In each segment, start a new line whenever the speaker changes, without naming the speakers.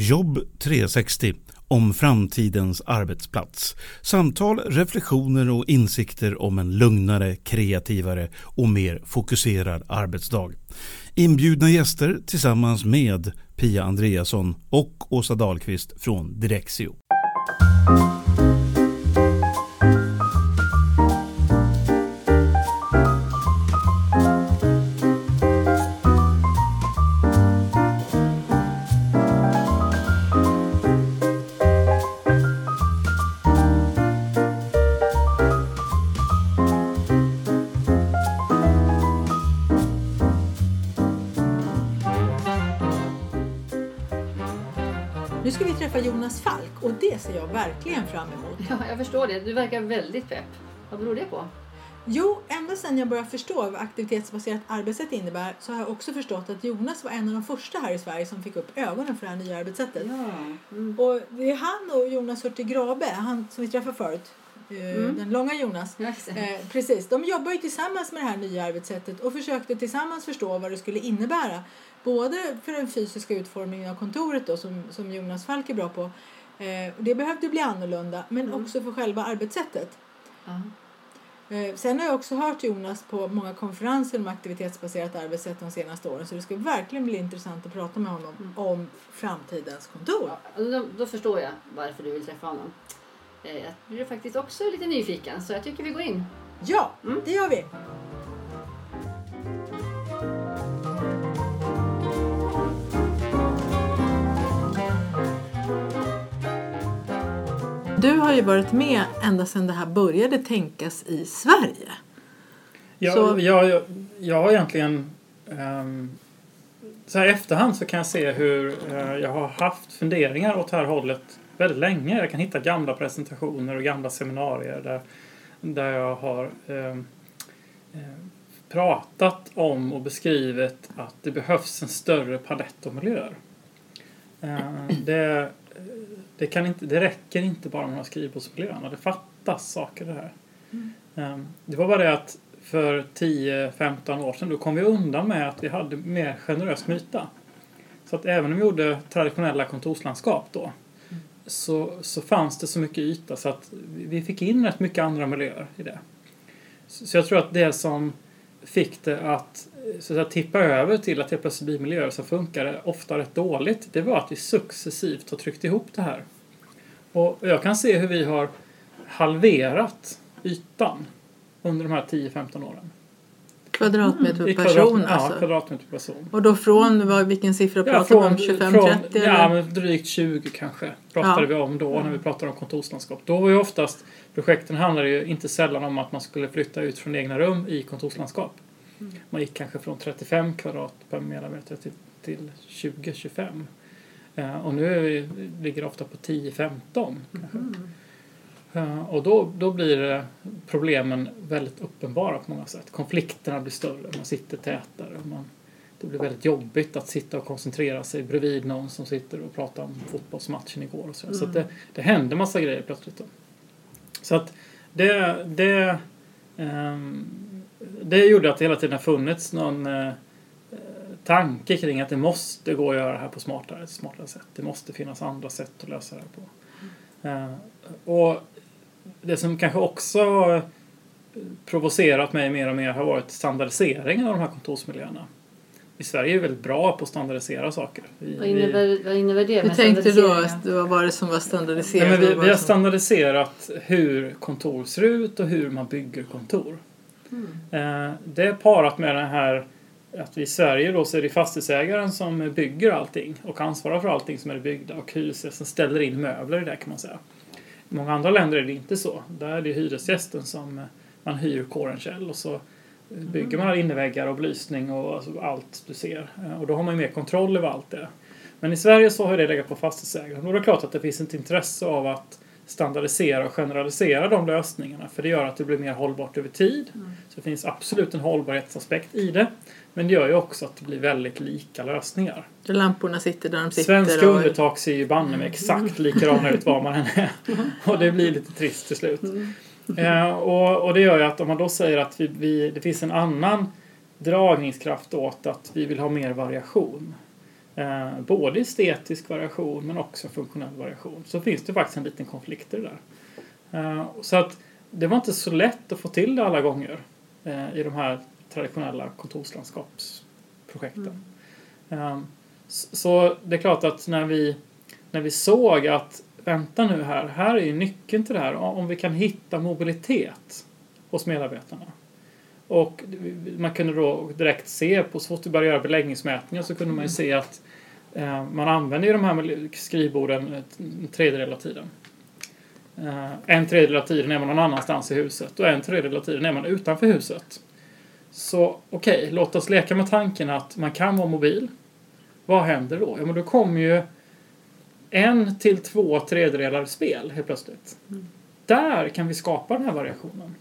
Jobb 360 om framtidens arbetsplats. Samtal, reflektioner och insikter om en lugnare, kreativare och mer fokuserad arbetsdag. Inbjudna gäster tillsammans med Pia Andreasson och Åsa Dahlqvist från Direxio.
Ser jag verkligen fram emot.
Ja, jag förstår det. Du verkar väldigt pepp. Vad beror det på?
Jo, ända sedan jag började förstå vad aktivitetsbaserat arbetssätt innebär så har jag också förstått att Jonas var en av de första här i Sverige som fick upp ögonen för det här nya arbetssättet.
Ja. Mm.
Och det är han och Jonas Hurtig Grabe, han som vi träffade förut, eh,
Mm.
den långa Jonas. Eh, precis, de jobbar ju tillsammans med det här nya arbetssättet och försökte tillsammans förstå vad det skulle innebära. Både för den fysiska utformningen av kontoret då, som, som Jonas Falk är bra på. Eh, det behövde bli annorlunda, men
Mm.
också för själva arbetssättet.
Ja.
Eh, Sen har jag också hört Jonas på många konferenser om aktivitetsbaserat arbetssätt de senaste åren så det ska verkligen bli intressant att prata med honom
Mm.
om framtidens kontor.
Ja, då, då förstår jag varför du vill träffa honom. Eh, Jag blir faktiskt också lite nyfiken så jag tycker vi går in.
Ja,
Mm.
det gör vi! Du har ju varit med ända sedan det här började tänkas i Sverige.
Jag,
Så-
jag, jag, jag har egentligen... ehm, så här i efterhand så kan jag se hur eh, jag har haft funderingar åt det här hållet väldigt länge. Jag kan hitta gamla presentationer och gamla seminarier där, där jag har eh, pratat om och beskrivit att det behövs en större palett av miljöer. Eh, det, det, kan inte, det räcker inte bara med här skrivbordsmiljöerna. Det fattas saker det här. Ehm, Det var bara det att för 10-15 år sedan då kom vi undan med att vi hade mer generös myta. Så att även om vi gjorde traditionella kontorslandskap då så, så fanns det så mycket yta så att vi- vi fick in rätt mycket andra miljöer i det. Så, så jag tror att det som fick det att, så att tippa över till att det plötsligt blir miljöer som funkade ofta rätt dåligt det var att vi successivt har tryckt ihop det här. Och jag kan se hur vi har halverat ytan under de här 10-15 åren.
Kvadratmeter
I
per
kvadrat-
person
Ja,
alltså.
kvadratmeter per person.
Och då från, vad, vilken siffra pratar vi om? 25-30
Ja, men drygt 20 kanske pratade
Ja.
vi om då när vi pratade om kontorslandskap. Då var ju oftast projekten handlade ju inte sällan om att man skulle flytta ut från egna rum i kontorslandskap.
Mm.
Man gick kanske från 35 kvadrat per medarbetare till, till 20-25. Eh, och nu vi, ligger det ofta på 10-15 kanske.
Mm.
Eh, och då, då blir det problemen väldigt uppenbara på många sätt. Konflikterna blir större, man sitter tätare. och Man, det blir väldigt jobbigt att sitta och koncentrera sig bredvid någon som sitter och pratar om fotbollsmatchen igår. Och så så att det, det händer massa grejer plötsligt. Då. Så att det, det, ehm, det gjorde att det hela tiden har funnits någon eh, tanke kring att det måste gå att göra det här på smartare, smartare sätt. Det måste finnas andra sätt att lösa det här på. Eh, och det som kanske också provocerat mig mer och mer har varit standardiseringen av de här kontorsmiljöerna. I Sverige är vi väldigt bra på att standardisera saker. Vi,
Vad innebär, vad innebär det
Hur tänkte du då? Vad var det som var
Nej,
standardiserat?
men vi, vi har standardiserat hur kontor ser ut och hur man bygger kontor.
Mm.
Eh, det är parat med det här att vi i Sverige då så är det fastighetsägaren som bygger allting och ansvarar för allting som är byggda och hyresgästen ställer in möbler i det kan man säga. Många andra länder är det inte så. Där är det hyresgästen som eh, man hyr kåren och så bygger man inneväggar och belysning och alltså allt du ser. Eh, Och då har man ju mer kontroll över allt det. Men i Sverige så har det legat på fastighetsägaren och det är klart att det finns ett intresse av att standardisera och generalisera de lösningarna för det gör att det blir mer hållbart över tid. Så det finns absolut en hållbarhetsaspekt i det. Men det gör ju också att det blir väldigt lika lösningar.
Lamporna sitter där de sitter.
Svenska
och-
undertak ser ju banne mig exakt likadana ut var man än är. Och det blir lite trist till slut. Eh, och, och det gör ju att om man då säger att vi, vi, det finns en annan dragningskraft åt att vi vill ha mer variation. eh, både estetisk variation men också funktionell variation, så finns det faktiskt en liten konflikt i det där. Eh, så att det var inte så lätt att få till det alla gånger eh, i de här traditionella kontorslandskapsprojekten. Mm. Så det är klart att när vi, när vi såg att vänta nu här, här är ju nyckeln till det här. Om vi kan hitta mobilitet hos medarbetarna. Och man kunde då direkt se, på så fort vi började göra beläggningsmätningar så kunde man ju se att eh, man använder ju de här skrivborden en tredjedel av tiden. Eh, en tredjedel av tiden är man någon annanstans i huset och en tredjedel av tiden är man utanför huset. Så okej, okay, låt oss leka med tanken att man kan vara mobil. Vad händer då? Ja, men då kommer ju en till två tredjedelar spel helt plötsligt. Mm. Där kan vi skapa den här variationen.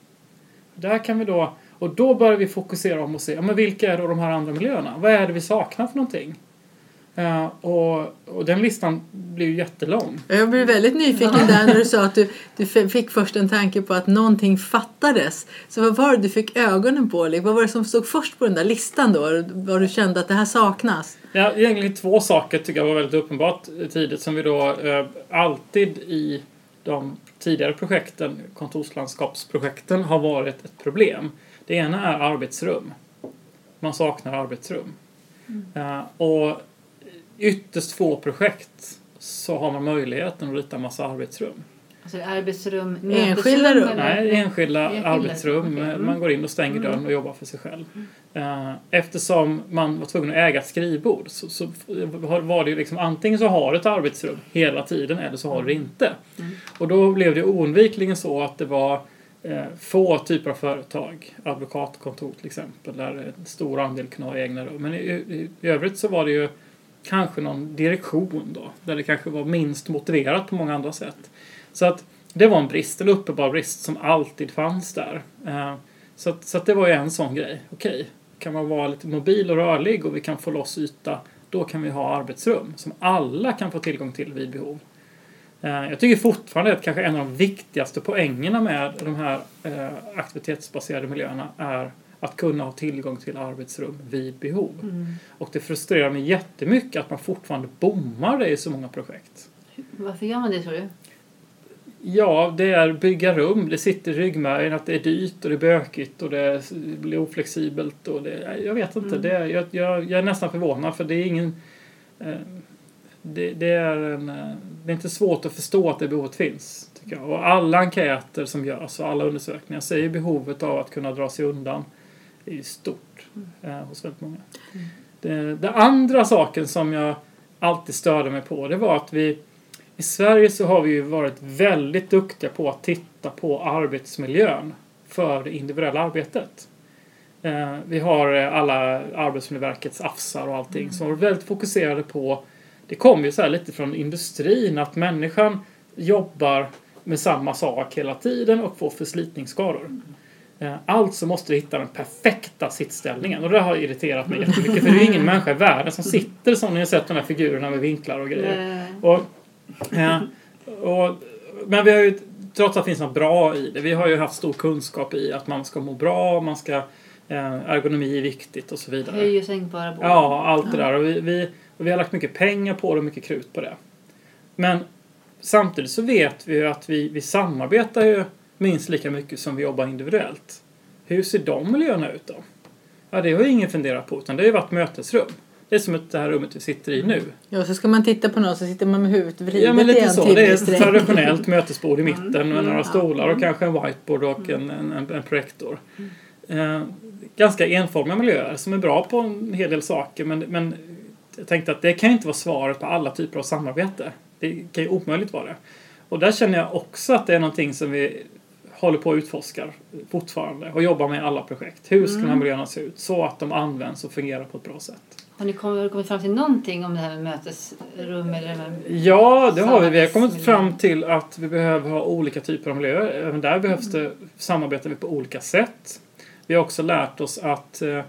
Där kan vi då, och då börjar vi fokusera om och se, ja, men vilka är då de här andra miljöerna? Vad är det vi saknar för någonting? Uh, och, och den listan blir ju jättelång.
Jag blev väldigt nyfiken där när du sa att du, du fick först en tanke på att någonting fattades. Så vad var det du fick ögonen på? Vad var det som stod först på den där listan då? Vad du kände att det här saknas?
Ja, egentligen två saker tycker jag var väldigt uppenbart tidigt som vi då uh, alltid i de tidigare projekten, kontorslandskapsprojekten, har varit ett problem. Det ena är arbetsrum. Man saknar arbetsrum. Mm. Uh, och ytterst få projekt så har man möjligheten att rita en massa arbetsrum.
Alltså arbetsrum,
enskilda rum?
Nej, enskilda, enskilda arbetsrum. Okay. Mm. Man går in och stänger mm. dörren och jobbar för sig själv. Mm. Eftersom man var tvungen att äga ett skrivbord så, så var det ju liksom antingen så har du ett arbetsrum hela tiden eller så har du det inte. Mm. Och då blev det oundvikligen så att det var eh, få typer av företag, advokatkontor till exempel, där en stor andel kunde ha egna rum. Men i, i, i övrigt så var det ju kanske någon direktion då, där det kanske var minst motiverat på många andra sätt. Så att det var en brist, en uppenbar brist som alltid fanns där. Eh, så att, så att det var ju en sån grej. Okej, kan man vara lite mobil och rörlig och vi kan få loss yta, då kan vi ha arbetsrum som alla kan få tillgång till vid behov. Eh, jag tycker fortfarande att kanske en av de viktigaste poängerna med de här eh, aktivitetsbaserade miljöerna är att kunna ha tillgång till arbetsrum vid behov. Mm. Och det frustrerar mig jättemycket att man fortfarande bommar det i så många projekt.
Varför gör man det tror du?
Ja, det är bygga rum. Det sitter i ryggmärgen att det är dyrt och det är bökigt och det blir oflexibelt. Och det, jag vet inte. Mm. Det jag, jag, jag, är nästan förvånad för det är ingen... Eh, det, det, är en, eh, det är inte svårt att förstå att det behovet finns. Tycker jag. Och alla enkäter som görs och alla undersökningar säger behovet av att kunna dra sig undan är ju stort eh, hos väldigt många. Mm. Det, det, andra saken som jag alltid störde mig på det var att vi i Sverige så har vi ju varit väldigt duktiga på att titta på arbetsmiljön för det individuella arbetet. Eh, vi har eh, alla Arbetsmiljöverkets AFSar och allting mm. som var väldigt fokuserade på det kommer ju så lite från industrin att människan jobbar med samma sak hela tiden och får förslitningsskador. Mm. Alltså måste du hitta den perfekta sittställningen och det har irriterat mig jättemycket för det är ingen människa i världen som sitter som ni har sett de här figurerna med vinklar och grejer. Och, ja, och, men vi har ju, trots att det finns något bra i det, vi har ju haft stor kunskap i att man ska må bra, man ska eh, ergonomi är viktigt och så vidare.
Höj och sänkbara bord.
Ja, allt det där. Och vi, vi, och vi har lagt mycket pengar på det och mycket krut på det. Men samtidigt så vet vi ju att vi, vi samarbetar ju minst lika mycket som vi jobbar individuellt. Hur ser de miljöerna ut då? Ja, det har ju ingen funderat på utan det har ju varit mötesrum. Det är som det här rummet vi sitter i nu.
Ja, så ska man titta på någon så sitter man med huvudet vridet
Ja, men lite så. Det är ett traditionellt mötesbord i mitten med mm. några stolar och kanske en whiteboard och en, en, en projektor. Eh, ganska enformiga miljöer som är bra på en hel del saker men, men jag tänkte att det kan ju inte vara svaret på alla typer av samarbete. Det kan ju omöjligt vara det. Och där känner jag också att det är någonting som vi håller på att utforska fortfarande och jobbar med alla projekt. Hur ska mm. de här mm. miljöerna se ut så att de används och fungerar på ett bra sätt.
Har ni kommit fram till någonting om det här med mötesrum? Eller med
ja, det har vi. Vi har kommit fram till att vi behöver ha olika typer av miljöer. Även där behövs det, samarbetar vi på olika sätt. Vi har också lärt oss att eh,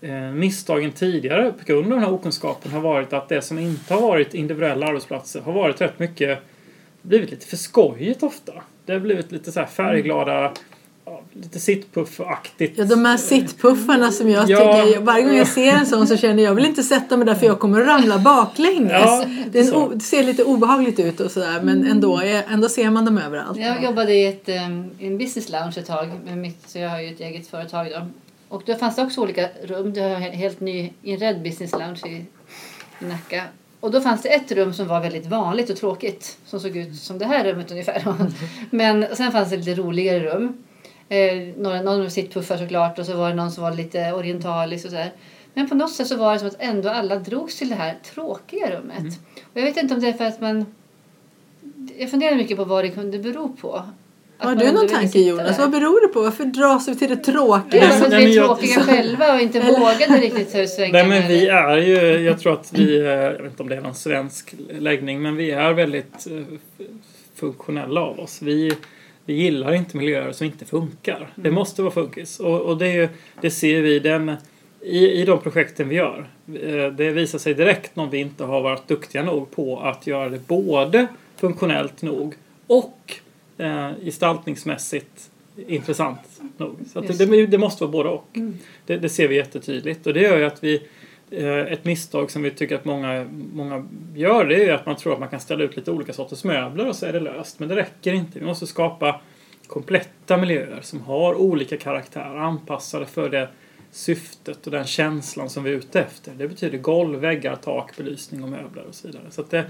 eh, misstagen tidigare på grund av den här okunskapen har varit att det som inte har varit individuella arbetsplatser har varit rätt mycket blivit lite för skojigt ofta. Det har blivit lite så här färgglada lite sittpuffaktigt.
Ja, de här sittpuffarna som jag
Ja.
tycker, varje gång jag ser en sån så känner jag, jag vill inte sätta mig där för jag kommer att ramla baklänges.
Ja,
det, o, det ser lite obehagligt ut och sådär men ändå, ändå ser man dem överallt.
Jag jobbade i ett, en business lounge ett tag, med mitt, så jag har ju ett eget företag då. Och då fanns det också olika rum. Det var en helt ny Inred business lounge i, i Nacka. Och då fanns det ett rum som var väldigt vanligt och tråkigt. Som såg ut som det här rummet ungefär. Men sen fanns det lite roligare rum. Eh, några, någon med sittpuffar såklart och så var det någon som var lite orientalisk och sådär. Men på något sätt så var det som att ändå alla drogs till det här tråkiga rummet. Och jag vet inte om det är för att man... Jag funderar mycket på vad det kunde bero på.
Har du någon tanke Jonas? Vad beror det på? Varför dras vi till det tråkiga?
Nej, men
vi är
jag-
tråkiga själva och inte vågade riktigt ta ut
Nej men vi
eller-
är ju, jag tror att vi, jag vet inte om det är någon svensk läggning, men vi är väldigt eh, funktionella av oss. Vi, vi gillar inte miljöer som inte funkar. Det måste vara funkis. Och, och det, är ju- det ser vi den, i, i de projekten vi gör. Eh, Det visar sig direkt om vi inte har varit duktiga nog på att göra det både funktionellt nog och eh, gestaltningsmässigt intressant nog. Så det, det, måste vara både och. Det, det ser vi jättetydligt. Och det gör ju att vi eh, ett misstag som vi tycker att många, många gör det är att man tror att man kan ställa ut lite olika sorters möbler och så är det löst. Men det räcker inte. Vi måste skapa kompletta miljöer som har olika karaktär anpassade för det syftet och den känslan som vi är ute efter. Det betyder golv, väggar, tak, belysning och möbler och så vidare. Så det,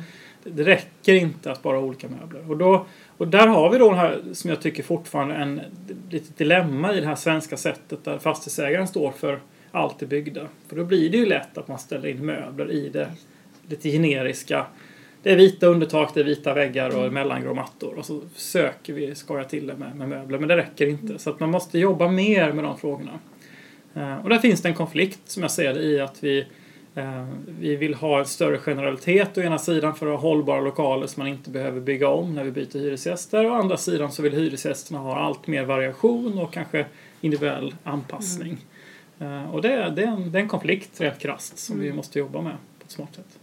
det räcker inte att bara ha olika möbler. Och, då, och där har vi då den här, som jag tycker fortfarande en litet dilemma i det här svenska sättet där fastighetsägaren står för allt det byggda. För då blir det ju lätt att man ställer in möbler i det lite generiska. Det är vita undertak, det är vita väggar och mellangrå mattor. Och så söker vi skoja till det med, med möbler. Men det räcker inte. Så att man måste jobba mer med de frågorna. Eh, Och där finns det en konflikt som jag ser det i att vi, vi vill ha en större generalitet å ena sidan för att ha hållbara lokaler som man inte behöver bygga om när vi byter hyresgäster. Å andra sidan så vill hyresgästerna ha allt mer variation och kanske individuell anpassning. Eh, Och det, är- det, är en, det är en konflikt rent krasst som vi måste jobba med på ett smart sätt.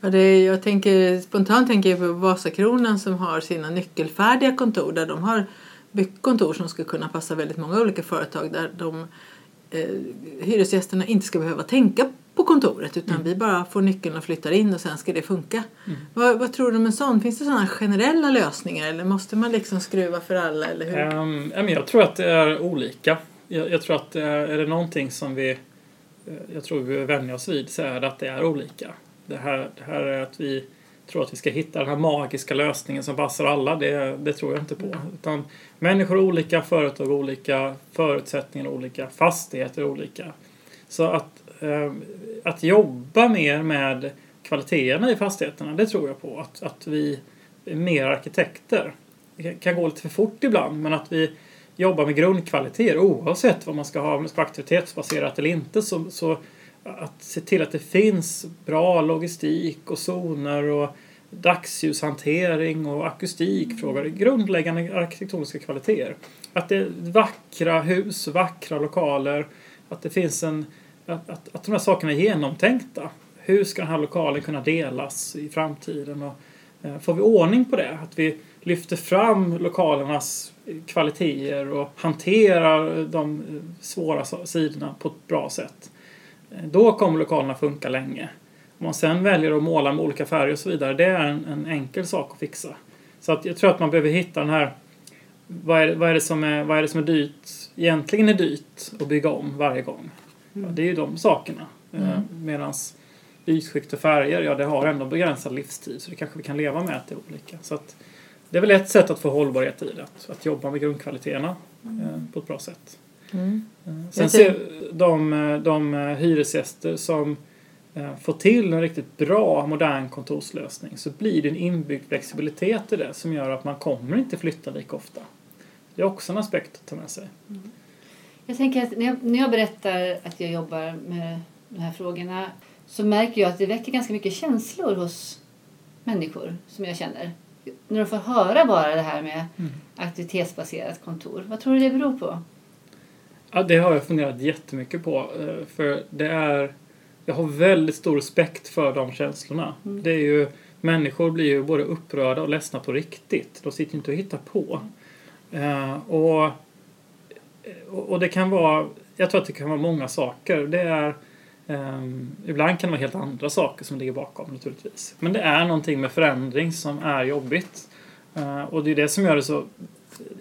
Ja, det jag tänker, spontant tänker jag på Vasakronan som har sina nyckelfärdiga kontor där de har byggt kontor som ska kunna passa väldigt många olika företag där de eh, hyresgästerna inte ska behöva tänka på kontoret utan vi bara får nyckeln och flyttar in och sen ska det funka. Vad, vad tror du om en sån? Finns det sådana generella lösningar eller måste man liksom skruva för alla eller hur?
Um, jag tror att det är olika. Jag, jag tror att det är, är det någonting som vi eh, jag tror vi vänjer oss vid så är det att det är olika. Det här, det här är att vi tror att vi ska hitta den här magiska lösningen som passar alla. Det, det tror jag inte på. Utan människor är olika, företag är olika, förutsättningar är olika, fastigheter är olika. Så att, eh, att jobba mer med kvaliteterna i fastigheterna, det tror jag på. Att, att vi är mer arkitekter. Det kan gå lite för fort ibland, men att vi jobbar med grundkvaliteter oavsett vad man ska ha, om det ska vara aktivitetsbaserat eller inte. Så, så att se till att det finns bra logistik och zoner och dagsljushantering och akustikfrågor. Grundläggande arkitektoniska kvaliteter. Att det är vackra hus, vackra lokaler. Att det finns en... Att, att, att de här sakerna är genomtänkta. Hur ska den här lokalen kunna delas i framtiden? Och, eh, får vi ordning på det? Att vi lyfter fram lokalernas kvaliteter och hanterar de eh, svåra sidorna på ett bra sätt. Eh, då kommer lokalerna funka länge. Om man sen väljer att måla med olika färger och så vidare, det är en, en enkel sak att fixa. Så att jag tror att man behöver hitta den här vad är, vad, är det som är, vad är det som är dyrt, egentligen är dyrt att bygga om varje gång? Ja, det är ju de sakerna. Mm. Medan ytskikt och färger, ja det har ändå begränsad livstid så det kanske vi kan leva med att det är olika. Så att det är väl ett sätt att få hållbarhet i det, att, att jobba med grundkvaliteterna eh, på ett bra sätt.
Mm.
Eh, Sen ser de, eh, de eh, hyresgäster som eh, får till en riktigt bra modern kontorslösning så blir det en inbyggd flexibilitet i det som gör att man kommer inte flytta lika ofta. Det är också en aspekt att ta med sig.
Jag tänker att när jag, när jag berättar att jag jobbar med de här frågorna så märker jag att det väcker ganska mycket känslor hos människor som jag känner. När de får höra bara det här med aktivitetsbaserat kontor. Vad tror du det beror på?
Ja, det har jag funderat jättemycket på. eh, För det är... Jag har väldigt stor respekt för de känslorna. Det är ju... Människor blir ju både upprörda och ledsna på riktigt. De sitter ju inte och hittar på. Eh, Och och och det kan vara, jag tror att det kan vara många saker. Det är ehm, Ibland kan det vara helt andra saker som ligger bakom naturligtvis. Men det är någonting med förändring som är jobbigt. Eh, och det är det som gör det så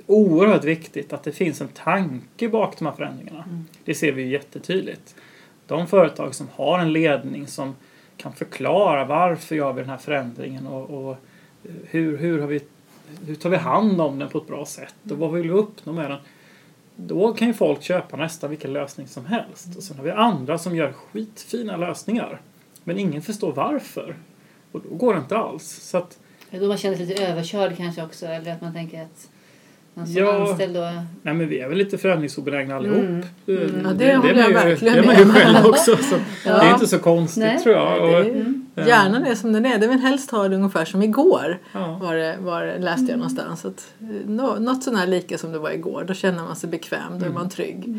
oerhört viktigt att det finns en tanke bak de här förändringarna. Det ser vi ju jättetydligt. De företag som har en ledning som kan förklara varför gör vi den här förändringen och, och hur, hur, har vi, hur tar vi hand om den på ett bra sätt och vad vill vi uppnå med den. Då kan ju folk köpa nästan vilken lösning som helst. Och sen har vi andra som gör skitfina lösningar. Men ingen förstår varför. Och då går det inte alls. Så att,
Då man känner sig lite överkörd kanske också. Eller att man tänker att som
Ja.
anställd då...
nej men vi är väl lite förändringsobenägna allihop.
Mm.
Eh,
Ja, det håller jag
är man ju-
verkligen
Det är man ju själv också. Så
Ja.
Det är inte så konstigt
Nej.
tror jag. Och,
Det är,
eh,
Hjärnan är som den är. Det vill helst ha det ungefär som igår.
ja.
Var det, var det, läste jag någonstans. Att, eh, nå- något sån här lika som det var igår. Då känner man sig bekväm. Då är man trygg.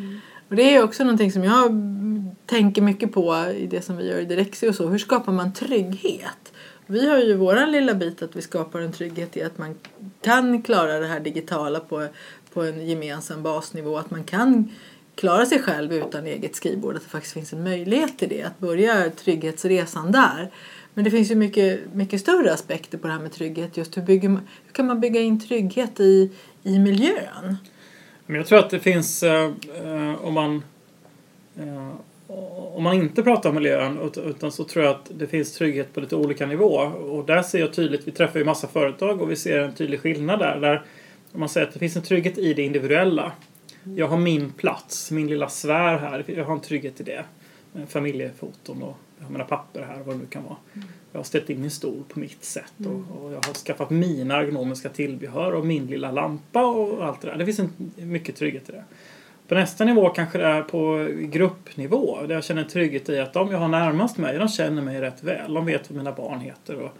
Och det är också någonting som jag mm, tänker mycket på i det som vi gör i Direxio och så. Hur skapar man trygghet? Vi har ju våran lilla bit att vi skapar en trygghet i att man kan klara det här digitala på, på en gemensam basnivå. Att man kan klara sig själv utan eget skrivbord. Att det faktiskt finns en möjlighet till det. Att börja trygghetsresan där. Men det finns ju mycket, mycket större aspekter på det här med trygghet. Just hur, bygger man, hur kan man bygga in trygghet i, i miljön?
Men jag tror att det finns, eh, eh, om man eh, om man inte pratar om miljön ut- utan så tror jag att det finns trygghet på lite olika nivå. Och där ser jag tydligt, vi träffar ju massa företag och vi ser en tydlig skillnad där. där man säger att det finns en trygghet i det individuella. Jag har min plats, min lilla sfär här. Jag har en trygghet i det. Med Familjefoton och jag har mina papper här, vad det nu kan vara. Jag har ställt in min stol på mitt sätt och, och jag har skaffat mina ergonomiska tillbehör och min lilla lampa och allt det där. Det finns en, mycket trygghet i det. På nästa nivå kanske det är på gruppnivå där jag känner trygghet i att de jag har närmast mig, de känner mig rätt väl. De vet vad mina barn heter och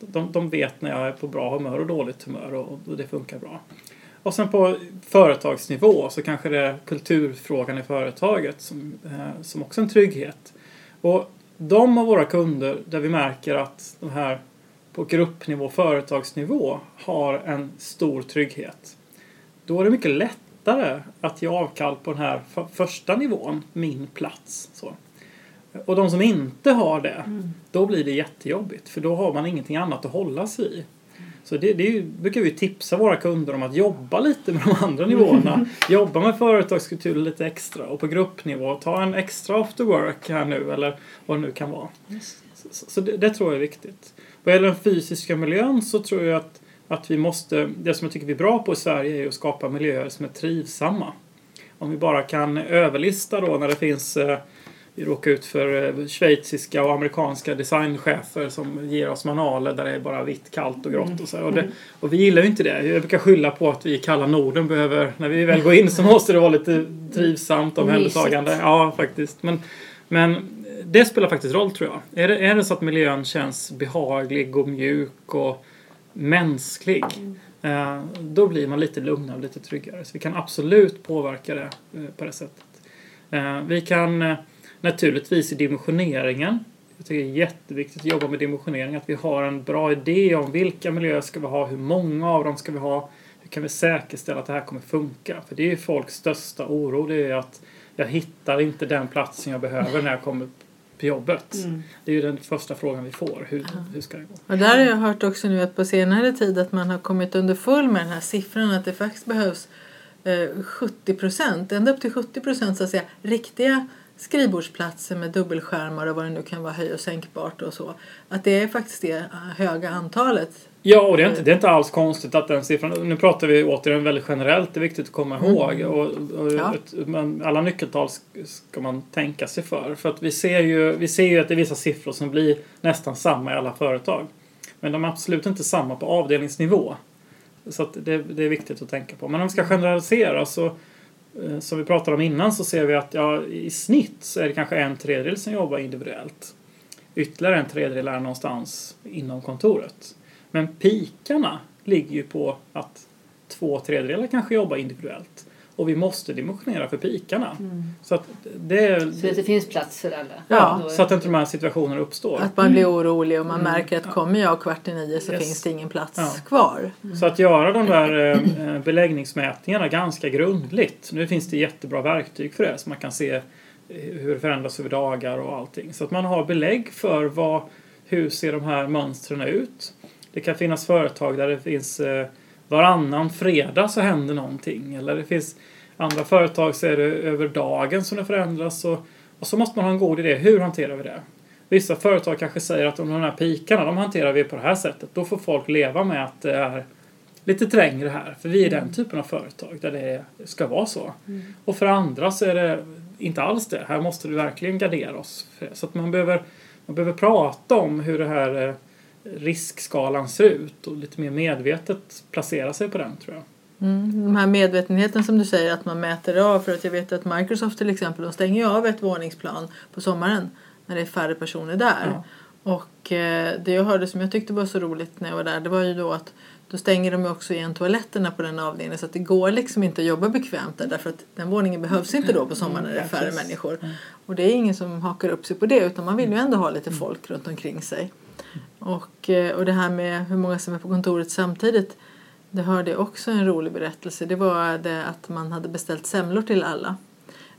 de, de vet när jag är på bra humör och dåligt humör och, och det funkar bra. Och sen på företagsnivå så kanske det är kulturfrågan i företaget som, eh, som också är en trygghet. Och de av våra kunder där vi märker att de här på gruppnivå, företagsnivå har en stor trygghet. Då är det mycket lättare att ge avkall på den här för- första nivån, min plats. Så. Och de som inte har det, då blir det jättejobbigt för då har man ingenting annat att hålla sig i. Så det, det ju, brukar vi tipsa våra kunder om att jobba lite med de andra nivåerna. Jobba med företagskultur lite extra och på gruppnivå ta en extra after work här nu eller vad det nu kan vara. Så, så så det, det tror jag är viktigt. Vad gäller den fysiska miljön så tror jag att, att vi måste, det som jag tycker vi är bra på i Sverige är att skapa miljöer som är trivsamma. Om vi bara kan överlista då när det finns eh, vi råkar ut för eh, schweiziska och amerikanska designchefer som ger oss manualer där det är bara vitt, kallt och grått och så. Och, det, och vi gillar ju inte det. Jag brukar skylla på att vi i kalla Norden behöver, när vi väl går in så måste det vara lite trivsamt omhändertagande. Ja, faktiskt. Men, men det spelar faktiskt roll tror jag. Är det, är det så att miljön känns behaglig och mjuk och mänsklig eh, då blir man lite lugnare och lite tryggare. Så vi kan absolut påverka det eh, på det sättet. Eh, vi kan naturligtvis i dimensioneringen jag tycker det är jätteviktigt att jobba med dimensionering. Att vi har en bra idé om vilka miljöer ska vi ha, hur många av dem ska vi ha. Hur kan vi säkerställa att det här kommer funka? För det är ju folks största oro. Det är att jag hittar inte den platsen jag behöver när jag kommer på jobbet. Det är ju den första frågan vi får. Hur, hur ska det gå?
Och där har jag hört också nu att på senare tid att man har kommit underfull med den här siffran att det faktiskt behövs eh, 70 procent, ända upp till 70 procent så att säga, riktiga skrivbordsplatser med dubbelskärmar och vad det nu kan vara höj och sänkbart och så. Att det är faktiskt det höga antalet.
Ja, och det är, inte, det är inte alls konstigt att den siffran... Nu pratar vi återigen väldigt generellt. Det är viktigt att komma ihåg. Och, och
Ja.
ett, men alla nyckeltal sk- ska man tänka sig för. För att vi ser, ju, vi ser ju att det är vissa siffror som blir nästan samma i alla företag. Men de är absolut inte samma på avdelningsnivå. Så att det, det är viktigt att tänka på. Men om vi ska generalisera så eh, som vi pratade om innan så ser vi att ja, i snitt så är det kanske en tredjedel som jobbar individuellt. Ytterligare en tredjedel är någonstans inom kontoret. Men pikarna ligger ju på att två tredjedelar kanske jobbar individuellt. Och vi måste dimensionera för pikarna. Så att det,
Så att det finns plats för alla.
Ja,
Då-
så att inte de här situationerna uppstår.
Att man blir orolig och man
Mm.
märker att kommer jag kvart i nio så
Yes.
finns det ingen plats
Ja.
kvar.
Så att göra de där eh, eh, beläggningsmätningarna ganska grundligt. Nu finns det jättebra verktyg för det så man kan se eh, hur det förändras över dagar och allting. Så att man har belägg för vad, hur ser de här mönstren ut. Det kan finnas företag där det finns eh, varannan fredag så händer någonting. Eller det finns andra företag så är det över dagen som det förändras. Och, och så måste man ha en god idé. Hur hanterar vi det? Vissa företag kanske säger att de här pikarna, de hanterar vi på det här sättet. Då får folk leva med att det är lite trängre här. För vi är den typen av företag där det ska vara så. Och för andra så är det inte alls det. Här måste vi verkligen gardera oss. Så att man behöver, man behöver prata om hur det här eh, riskskalan ser ut och lite mer medvetet placera sig på den tror jag.
Mm, de här medvetenheten som du säger att man mäter av för att jag vet att Microsoft till exempel de stänger av ett våningsplan på sommaren när det är färre personer där.
Ja.
Och eh, det jag hörde som jag tyckte var så roligt när jag var där det var ju då att då stänger de också igen toaletterna på den avdelningen så att det går liksom inte att jobba bekvämt där därför att den våningen behövs inte då på sommaren när det är färre
Precis.
människor. Och det är ingen som hakar upp sig på det utan man vill ju ändå ha lite folk runt omkring sig. Och, eh, och det här med hur många som är på kontoret samtidigt det hörde jag också en rolig berättelse. Det var det att man hade beställt semlor till alla.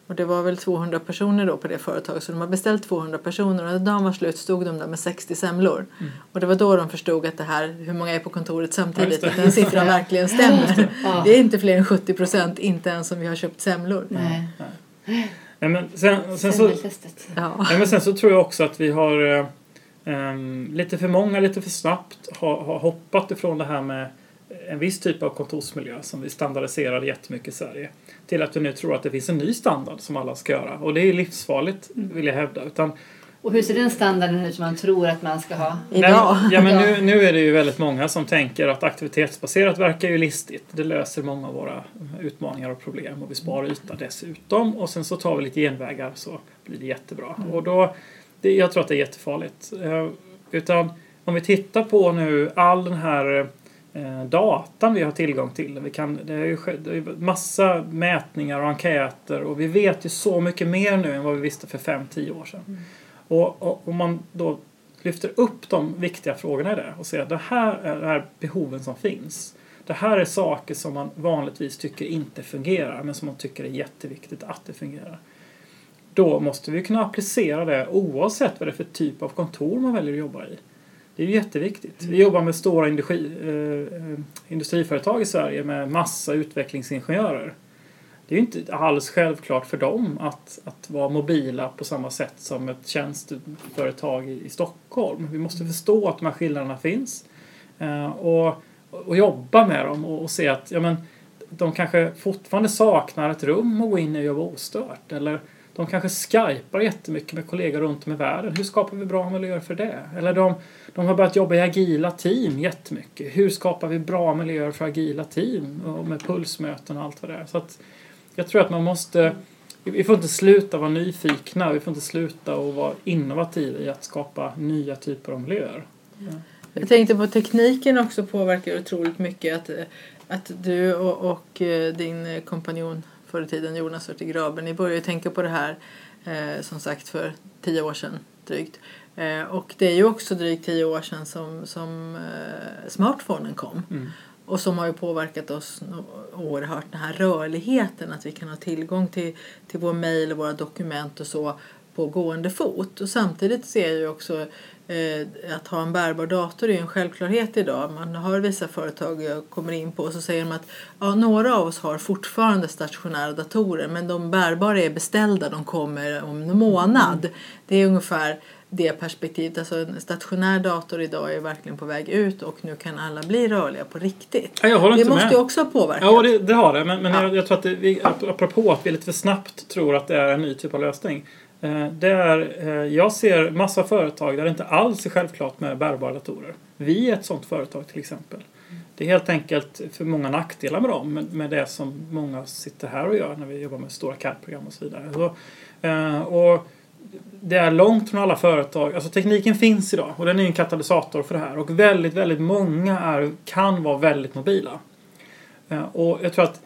Och det var väl 200 personer då på det företaget så de har beställt 200 personer och när dagen var slut stod de där med 60 semlor. Och det var då de förstod att det här, hur många är på kontoret samtidigt, att den siffran verkligen stämmer.
Ja.
Det är inte fler än 70 procent, inte ens om vi har köpt semlor.
Nej.
Nej, men sen, sen, så.
Ja.
nej, men sen så tror jag också att vi har eh, ehm, lite för många, lite för snabbt har, har hoppat ifrån det här med en viss typ av kontorsmiljö som vi standardiserade jättemycket i Sverige till att vi nu tror att det finns en ny standard som alla ska göra. Och det är livsfarligt vill jag hävda. Utan
Och hur ser den standarden ut som man tror att man ska ha?
Idag.
Nej, ja, men nu, nu är det ju väldigt många som tänker att aktivitetsbaserat verkar ju listigt. Det löser många av våra utmaningar och problem och vi sparar yta dessutom. Och sen så tar vi lite genvägar så blir det jättebra. Och då, det, jag tror att det är jättefarligt. Eh, utan om vi tittar på nu all den här datan vi har tillgång till. Vi kan, det är ju det är massa mätningar och enkäter och vi vet ju så mycket mer nu än vad vi visste för 5-10 år sedan. Och, och om man då lyfter upp de viktiga frågorna i det och säger att det här är, är behoven som finns. Det här är saker som man vanligtvis tycker inte fungerar men som man tycker är jätteviktigt att det fungerar. Då måste vi kunna applicera det oavsett vad det är för typ av kontor man väljer att jobba i. Det är ju jätteviktigt. Vi jobbar med stora industri, eh, eh, industriföretag i Sverige med massa utvecklingsingenjörer. Det är ju inte alls självklart för dem att, att vara mobila på samma sätt som ett tjänsteföretag i, i Stockholm. Vi måste förstå att de här skillnaderna finns eh, och, och jobba med dem och, och se att ja, men, de kanske fortfarande saknar ett rum att gå in i och jobba ostört. Eller de kanske skypar jättemycket med kollegor runt om i världen. Hur skapar vi bra miljöer för det? Eller de, de har börjat jobba i agila team jättemycket. Hur skapar vi bra miljöer för agila team? Och med pulsmöten och allt vad det är. Så att jag tror att man måste... Vi får inte sluta vara nyfikna. Vi får inte sluta att vara innovativa i att skapa nya typer av miljöer.
Jag tänkte på tekniken också påverkar otroligt mycket. Att, att du och, och eh, din kompanjon förr i tiden Jonas Örtig Graber, ni började ju tänka på det här eh, som sagt för tio år sedan drygt. Eh, och det är ju också drygt tio år sedan som, som eh, smartphonen kom.
Mm.
Och som har ju påverkat oss oerhört. Den här rörligheten, att vi kan ha tillgång till, till vår mejl och våra dokument och så på gående fot. Och samtidigt ser jag ju också att ha en bärbar dator är en självklarhet idag. Man har vissa företag jag kommer in på och så säger de att ja, några av oss har fortfarande stationära datorer men de bärbara är beställda, de kommer om en månad. Det är ungefär det perspektivet. Alltså en stationär dator idag är verkligen på väg ut och nu kan alla bli rörliga på riktigt.
Ja, jag håller
Det
inte
måste
med.
ju också ha påverkat.
Ja, det, det har det. Men, men
Ja.
jag, jag tror att det, vi, ap- apropå att vi lite för snabbt tror att det är en ny typ av lösning. Eh, det är, eh, jag ser massa företag där det inte alls är självklart med bärbara datorer. Vi är ett sånt företag till exempel. Det är helt enkelt för många nackdelar med dem, med, det som många sitter här och gör när vi jobbar med stora CAD-program och så vidare. Så, eh, och det är långt från alla företag. Alltså tekniken finns idag och den är en katalysator för det här. Och väldigt, väldigt många är, kan vara väldigt mobila. Och jag tror att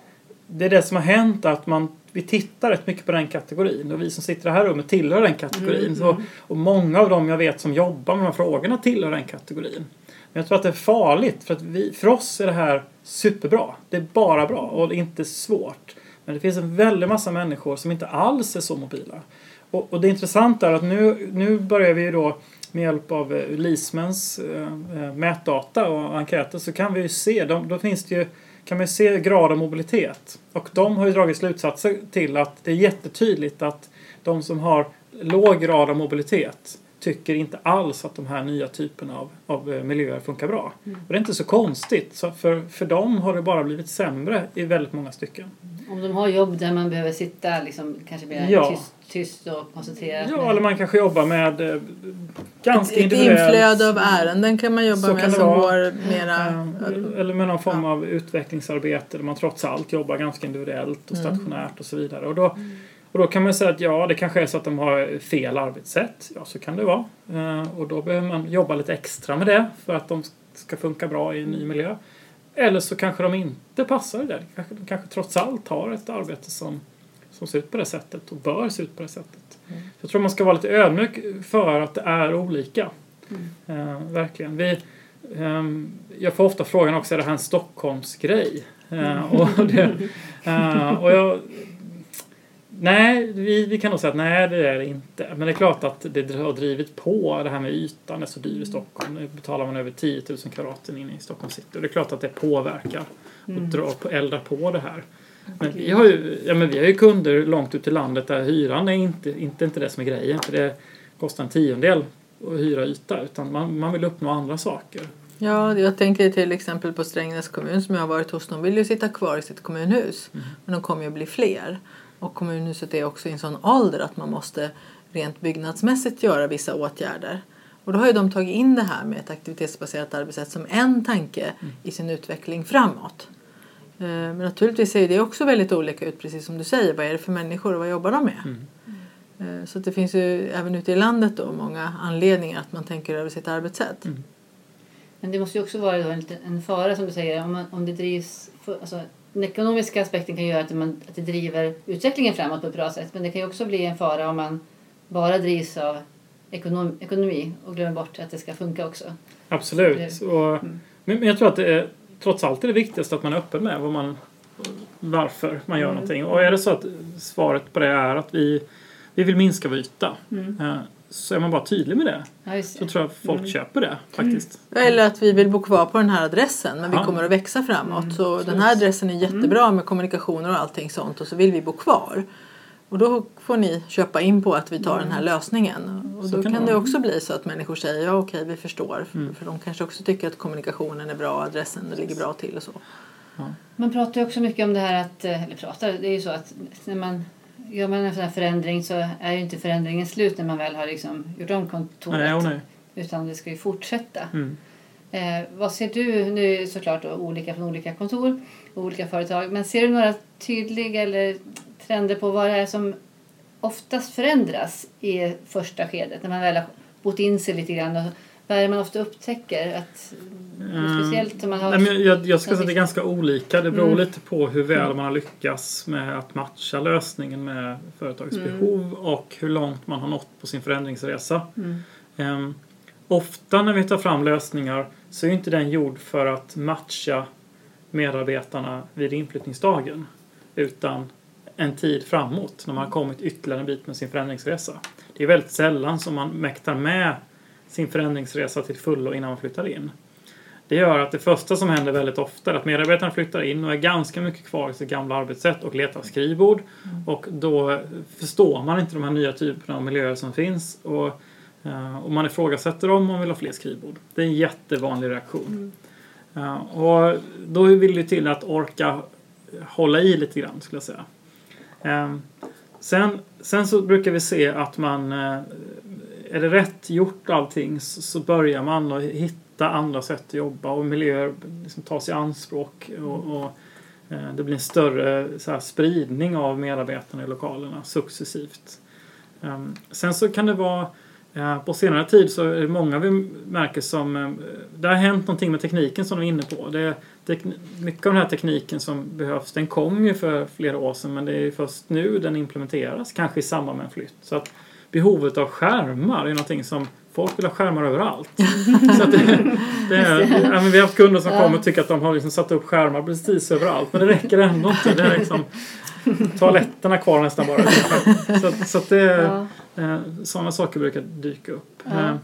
det är det som har hänt att man, vi tittar rätt mycket på den kategorin och vi som sitter i det här rummet tillhör den kategorin.
Mm.
Så, och många av dem jag vet som jobbar med de här frågorna tillhör den kategorin. Men jag tror att det är farligt för att vi, för oss är det här superbra. Det är bara bra och det är inte svårt. Men det finns en väldig massa människor som inte alls är så mobila. Och, och det intressanta är att nu, nu börjar vi ju då med hjälp av eh, Lismens eh, eh, mätdata och enkäter så kan vi ju se, de, då finns det ju, kan man se grad av mobilitet. Och de har ju dragit slutsatser till att det är jättetydligt att de som har låg grad av mobilitet tycker inte alls att de här nya typerna av, av eh, miljöer funkar bra. Och det är inte så konstigt, så för, för dem har det bara blivit sämre i väldigt många stycken.
Om de har jobb där man behöver sitta liksom, kanske mer
Ja.
tyst, tyst och koncentrerat.
Ja,
med-
eller man kanske jobbar med eh, ganska
Ett
individuellt.
inflöde av ärenden kan man jobba
Så kan
med
det
som
vara.
går mera...
Eh, Eller med någon form av utvecklingsarbete där man trots allt jobbar ganska individuellt och
Mm.
stationärt och så vidare. Och då, och då kan man säga att ja, det kanske är så att de har fel arbetssätt. Ja, så kan det vara. Eh, Och då behöver man jobba lite extra med det för att de ska funka bra i en ny miljö. Eller så kanske de inte passar det. Kanske, de kanske trots allt har ett arbete som, som ser ut på det sättet och bör se ut på det sättet. Jag tror man ska vara lite ödmjuk för att det är olika. Eh, verkligen. Vi, ehm, jag får ofta frågan också, är det här en Stockholmsgrej? Eh, och, det, eh, och jag, nej, vi, vi kan nog säga att nej, det är det inte. Men det är klart att det har drivit på det här med ytan är så dyr i Stockholm. Nu betalar man över 10 000 kvadraten inne i Stockholm city. Och det är klart att det påverkar och drar på, eldar på det här. Men vi har ju, ja, men vi har ju kunder långt ut i landet där hyran är inte, inte, inte det som är grejen. För det kostar en tiondel att hyra yta. Utan man, man vill uppnå andra saker.
Ja, jag tänker till exempel på Strängnäs kommun som jag har varit hos. De vill ju sitta kvar i sitt kommunhus. Men de kommer ju att bli fler. Och kommunhuset är också i en sån ålder att man måste rent byggnadsmässigt göra vissa åtgärder. Och då har ju de tagit in det här med ett aktivitetsbaserat arbetssätt som en tanke i sin utveckling framåt. Eh, Men naturligtvis ser det också väldigt olika ut, precis som du säger. Vad är det för människor och vad jobbar de med? Eh, Så det finns ju även ute i landet då många anledningar att man tänker över sitt arbetssätt.
Men det måste ju också vara en, en fara som du säger. Om, man, om det drivs... För, alltså, den ekonomiska aspekten kan göra att, man, att det driver utvecklingen framåt på ett bra sätt. Men det kan ju också bli en fara om man bara drivs av ekonom, ekonomi och glömmer bort att det ska funka också.
Absolut. Och, men, men jag tror att det är, trots allt är det viktigaste att man är öppen med vad man, varför man gör någonting. Och är det så att svaret på det är att vi, vi vill minska vår yta. eh, Så är man bara tydlig med det.
Ja,
Så tror jag folk köper det faktiskt.
Eller att vi vill bo kvar på den här adressen men vi
Ja.
kommer att växa framåt. Så den här adressen är jättebra med kommunikationer och allting sånt och så vill vi bo kvar. Och då får ni köpa in på att vi tar den här lösningen. Och
Så
då
kan det
också bli så att människor säger ja okej vi förstår. För, för de kanske också tycker att kommunikationen är bra, adressen ligger bra till och så.
Man pratar ju också mycket om det här att, eller pratar, det är ju så att när man gör man en sån här förändring så är ju inte förändringen slut när man väl har liksom gjort om kontoret.
Nej, nej.
Utan det ska ju fortsätta.
Mm.
Eh, vad ser du, nu är det såklart olika från olika kontor och olika företag, men ser du några tydliga eller trender på vad det är som oftast förändras i första skedet när man väl har bott in sig lite grann? Och vad är det man ofta upptäcker? Att, Speciellt om man har...
Nej, men jag, jag ska säga att det är ganska olika. Det beror
Mm.
lite på hur väl man har lyckats med att matcha lösningen med företagets
Mm.
behov och hur långt man har nått på sin förändringsresa.
Mm.
Ehm, ofta när vi tar fram lösningar så är inte den gjord för att matcha medarbetarna vid inflyttningsdagen utan en tid framåt när man har kommit ytterligare en bit med sin förändringsresa. Det är väldigt sällan som man mäktar med sin förändringsresa till fullo innan man flyttar in. Det gör att det första som händer väldigt ofta är att medarbetarna flyttar in och är ganska mycket kvar i sitt gamla arbetssätt och letar skrivbord. Och då förstår man inte de här nya typerna av miljöer som finns. Och, eh, och man ifrågasätter och man vill ha fler skrivbord. Det är en jättevanlig reaktion. Eh, och då vill det till att orka hålla i lite grann skulle jag säga. Eh, sen, sen så brukar vi se att man är det rätt gjort allting så, så börjar man att hitta andra sätt att jobba och miljöer liksom tas i anspråk och, och eh, det blir en större så här, spridning av medarbetarna i lokalerna successivt. Ehm, sen så kan det vara eh, På senare tid så är det många vi märker som... Eh, det har hänt någonting med tekniken som de är inne på. Det mycket av den här tekniken som behövs, den kom ju för flera år sedan men det är först nu den implementeras, kanske i samband med en flytt. Så att behovet av skärmar är någonting som folk vill ha skärmar överallt. så att det, det är, ja, vi har haft kunder som
Ja.
kommer och tycker att de har liksom satt upp skärmar precis överallt men det räcker ändå inte. Det är liksom toaletterna kvar nästan bara. Så, så det,
Ja.
Eh, Sådana saker brukar dyka upp.
Ja.
Eh,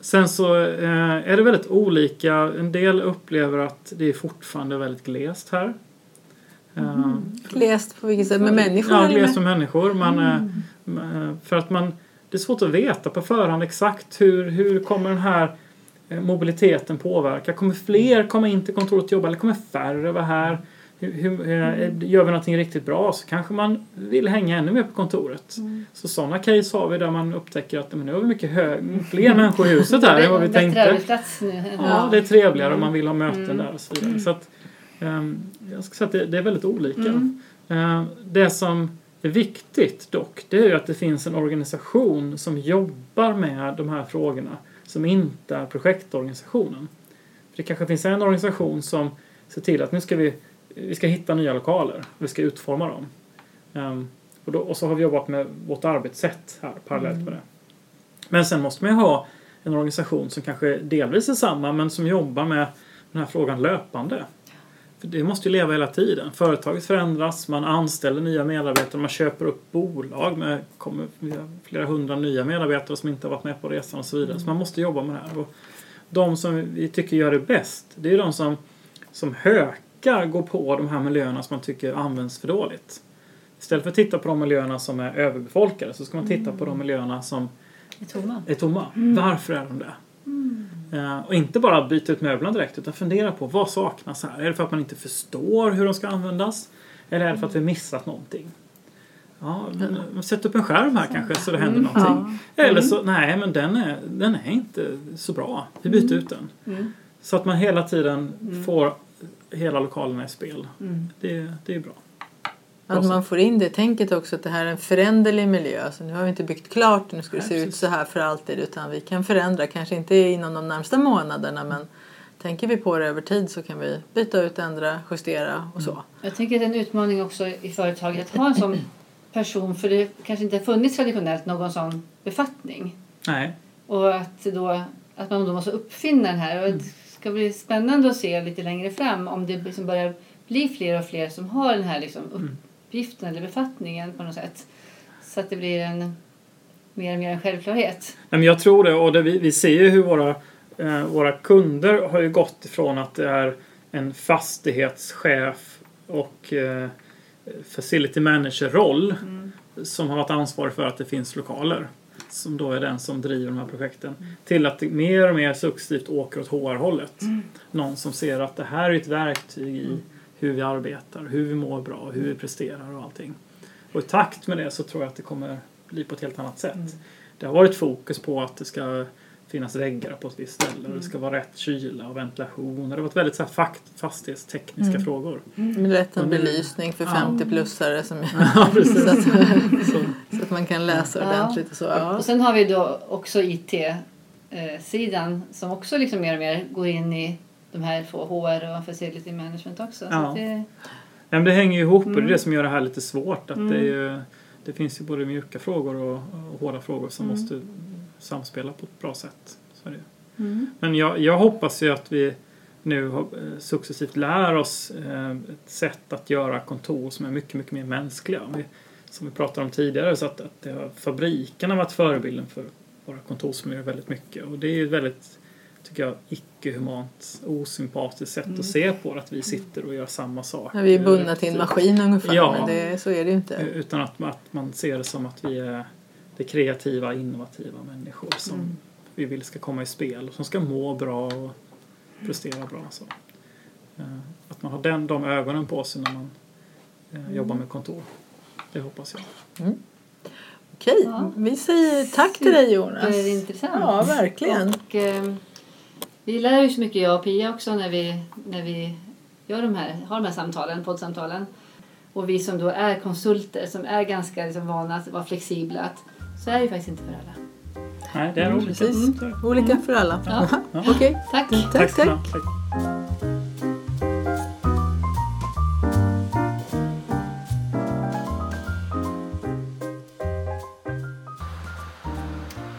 Sen så eh, är det väldigt olika. En del upplever att det är fortfarande väldigt glest här. Eh,
Glest på vilket sätt? Med människor?
Ja, glest
med-
människor. Man, eh, för att man, det är svårt att veta på förhand exakt hur, hur kommer den här eh, mobiliteten påverka. Kommer fler komma in till kontoret och jobba eller kommer färre vara här? Hur, hur, eh, gör vi någonting riktigt bra så kanske man vill hänga ännu mer på kontoret. Så sådana case har vi där man upptäcker att men nu har vi mycket fler människor i huset här än vad vi tänkte.
nu.
Ja, det är trevligare om man vill ha möten
Mm.
där och så vidare. Så att, ehm, jag ska säga att det, det är väldigt olika.
Mm.
Eh, det som viktigt dock, det är ju att det finns en organisation som jobbar med de här frågorna som inte är projektorganisationen. För det kanske finns en organisation som ser till att nu ska vi, vi ska hitta nya lokaler, vi ska utforma dem. Ehm, och, då, och så har vi jobbat med vårt arbetssätt här parallellt med det. Men sen måste man ju ha en organisation som kanske delvis är samma men som jobbar med den här frågan löpande. För det måste ju leva hela tiden. Företaget förändras, man anställer nya medarbetare, man köper upp bolag med kommer flera hundra nya medarbetare som inte har varit med på resan och så vidare. Så man måste jobba med det här. Och de som vi tycker gör det bäst, det är de som, som hökar går på de här miljöerna som man tycker används för dåligt. Istället för att titta på de miljöerna som är överbefolkade så ska man titta på de miljöerna som
är tomma.
är tomma. Varför är de det? Eh, och inte bara byta ut möblerna direkt utan fundera på vad saknas här? Är det för att man inte förstår hur de ska användas? Eller är det för att vi missat någonting? Ja, men, sätt upp en skärm här kanske så det händer någonting. Eller så, nej men den är, den är inte så bra. Vi byter ut den.
Mm.
Så att man hela tiden får hela lokalerna i spel.
Mm.
Det, det är bra.
Att man får in det tänket också att det här är en föränderlig miljö. Alltså nu har vi inte byggt klart nu ska det se ut så här för alltid utan vi kan förändra. Kanske inte inom de närmsta månaderna men tänker vi på det över tid så kan vi byta ut, ändra, justera och så.
Jag tänker att det är en utmaning också i företaget att ha en sån person för det kanske inte har funnits traditionellt någon sån befattning.
Nej,
Och att, då, att man då måste uppfinna den här. Och det ska bli spännande att se lite längre fram om det liksom börjar bli fler och fler som har den här liksom uppgiften eller befattningen på något sätt. Så att det blir en mer och mer en självklarhet.
Nej, men jag tror det och det, vi, vi ser ju hur våra, eh, våra kunder har ju gått ifrån att det är en fastighetschef och eh, facility manager-roll som har varit ansvarig för att det finns lokaler som då är den som driver de här projekten till att det mer och mer successivt åker åt HR-hållet. Någon som ser att det här är ett verktyg i hur vi arbetar, hur vi mår bra, hur vi presterar och allting. Och i takt med det så tror jag att det kommer bli på ett helt annat sätt. Det har varit fokus på att det ska finnas väggar på ett visst ställe och det ska vara rätt kyla och ventilation. Och det har varit väldigt så här fakt, fastighetstekniska frågor.
Med rätt en
Och det-
belysning för
Ja.
50-plussare som
Ja,
så, att,
Så,
så att man kan läsa
Ja.
ordentligt och så. Ja.
Och sen har vi då också IT-sidan som också liksom mer och mer går in i de här två HR och facility management också. Så
Ja.
det,
men det hänger ju ihop och det är
Mm.
det som gör det här lite svårt. Att
Mm.
det, ju, det finns ju både mjuka frågor och, och hårda frågor som
Mm.
måste samspela på ett bra sätt. Så det.
mm.
Men jag, jag hoppas ju att vi nu eh, successivt lär oss eh, ett sätt att göra kontor som är mycket, mycket mer mänskliga. Som vi pratade om tidigare så att, att det har, fabrikerna har varit förebilden för våra kontorsmiljöer väldigt mycket. Och det är ju väldigt, tycker jag, icke-humant, osympatiskt sätt
Mm.
att se på det, att vi sitter och gör samma sak.
Ja, vi är bundna till en maskin ungefär
Ja.
men det, så är det ju inte.
Eh, Utan att, att man ser det som att vi är det kreativa, innovativa människor som
Mm.
vi vill ska komma i spel och som ska må bra och prestera bra. Så. Eh, Att man har den, de ögonen på sig när man eh, jobbar med kontor. Det hoppas jag.
Okej,
Ja.
vi säger tack till dig Jonas.
Det är intressant.
Ja, verkligen.
Och, eh, vi lär ju så mycket, jag och Pia också, när vi, när vi gör de här, har de här samtalen, poddsamtalen. Och vi som då är konsulter, som är ganska liksom vana att vara flexibla, att så är det ju faktiskt inte för alla.
Nej, det är
Mm,
olika.
precis.
Mm.
Olika för alla.
Ja.
Ja.
Okej,
Tack.
tack,
Tack
tack.
Tack.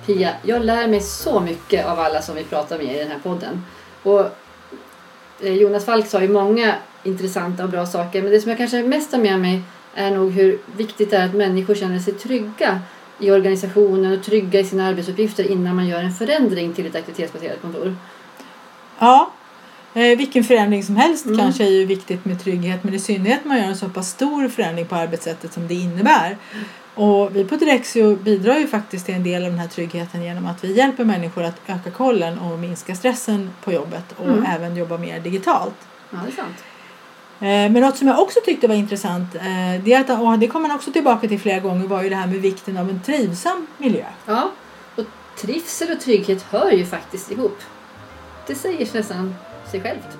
Pia, jag lär mig så mycket av alla som vi pratar med i den här podden. Och eh, Jonas Falk sa ju många intressanta och bra saker. Men det som jag kanske mest har med mig är nog hur viktigt det är att människor känner sig trygga i organisationen och trygga i sina arbetsuppgifter innan man gör en förändring till ett aktivitetsbaserat kontor.
Ja, eh, vilken förändring som helst
Mm.
kanske är ju viktigt med trygghet men i synnerhet när man gör en så pass stor förändring på arbetssättet som det innebär. Och vi på Direxio bidrar ju faktiskt till en del av den här tryggheten genom att vi hjälper människor att öka kollen och minska stressen på jobbet och
Mm.
även jobba mer digitalt.
Ja, det är sant.
Eh, Men något som jag också tyckte var intressant, eh, det, är att, och det kommer man också tillbaka till flera gånger, var ju det här med vikten av en trivsam miljö.
Ja, och trivsel och trygghet hör ju faktiskt ihop. Det säger nästan sig självt.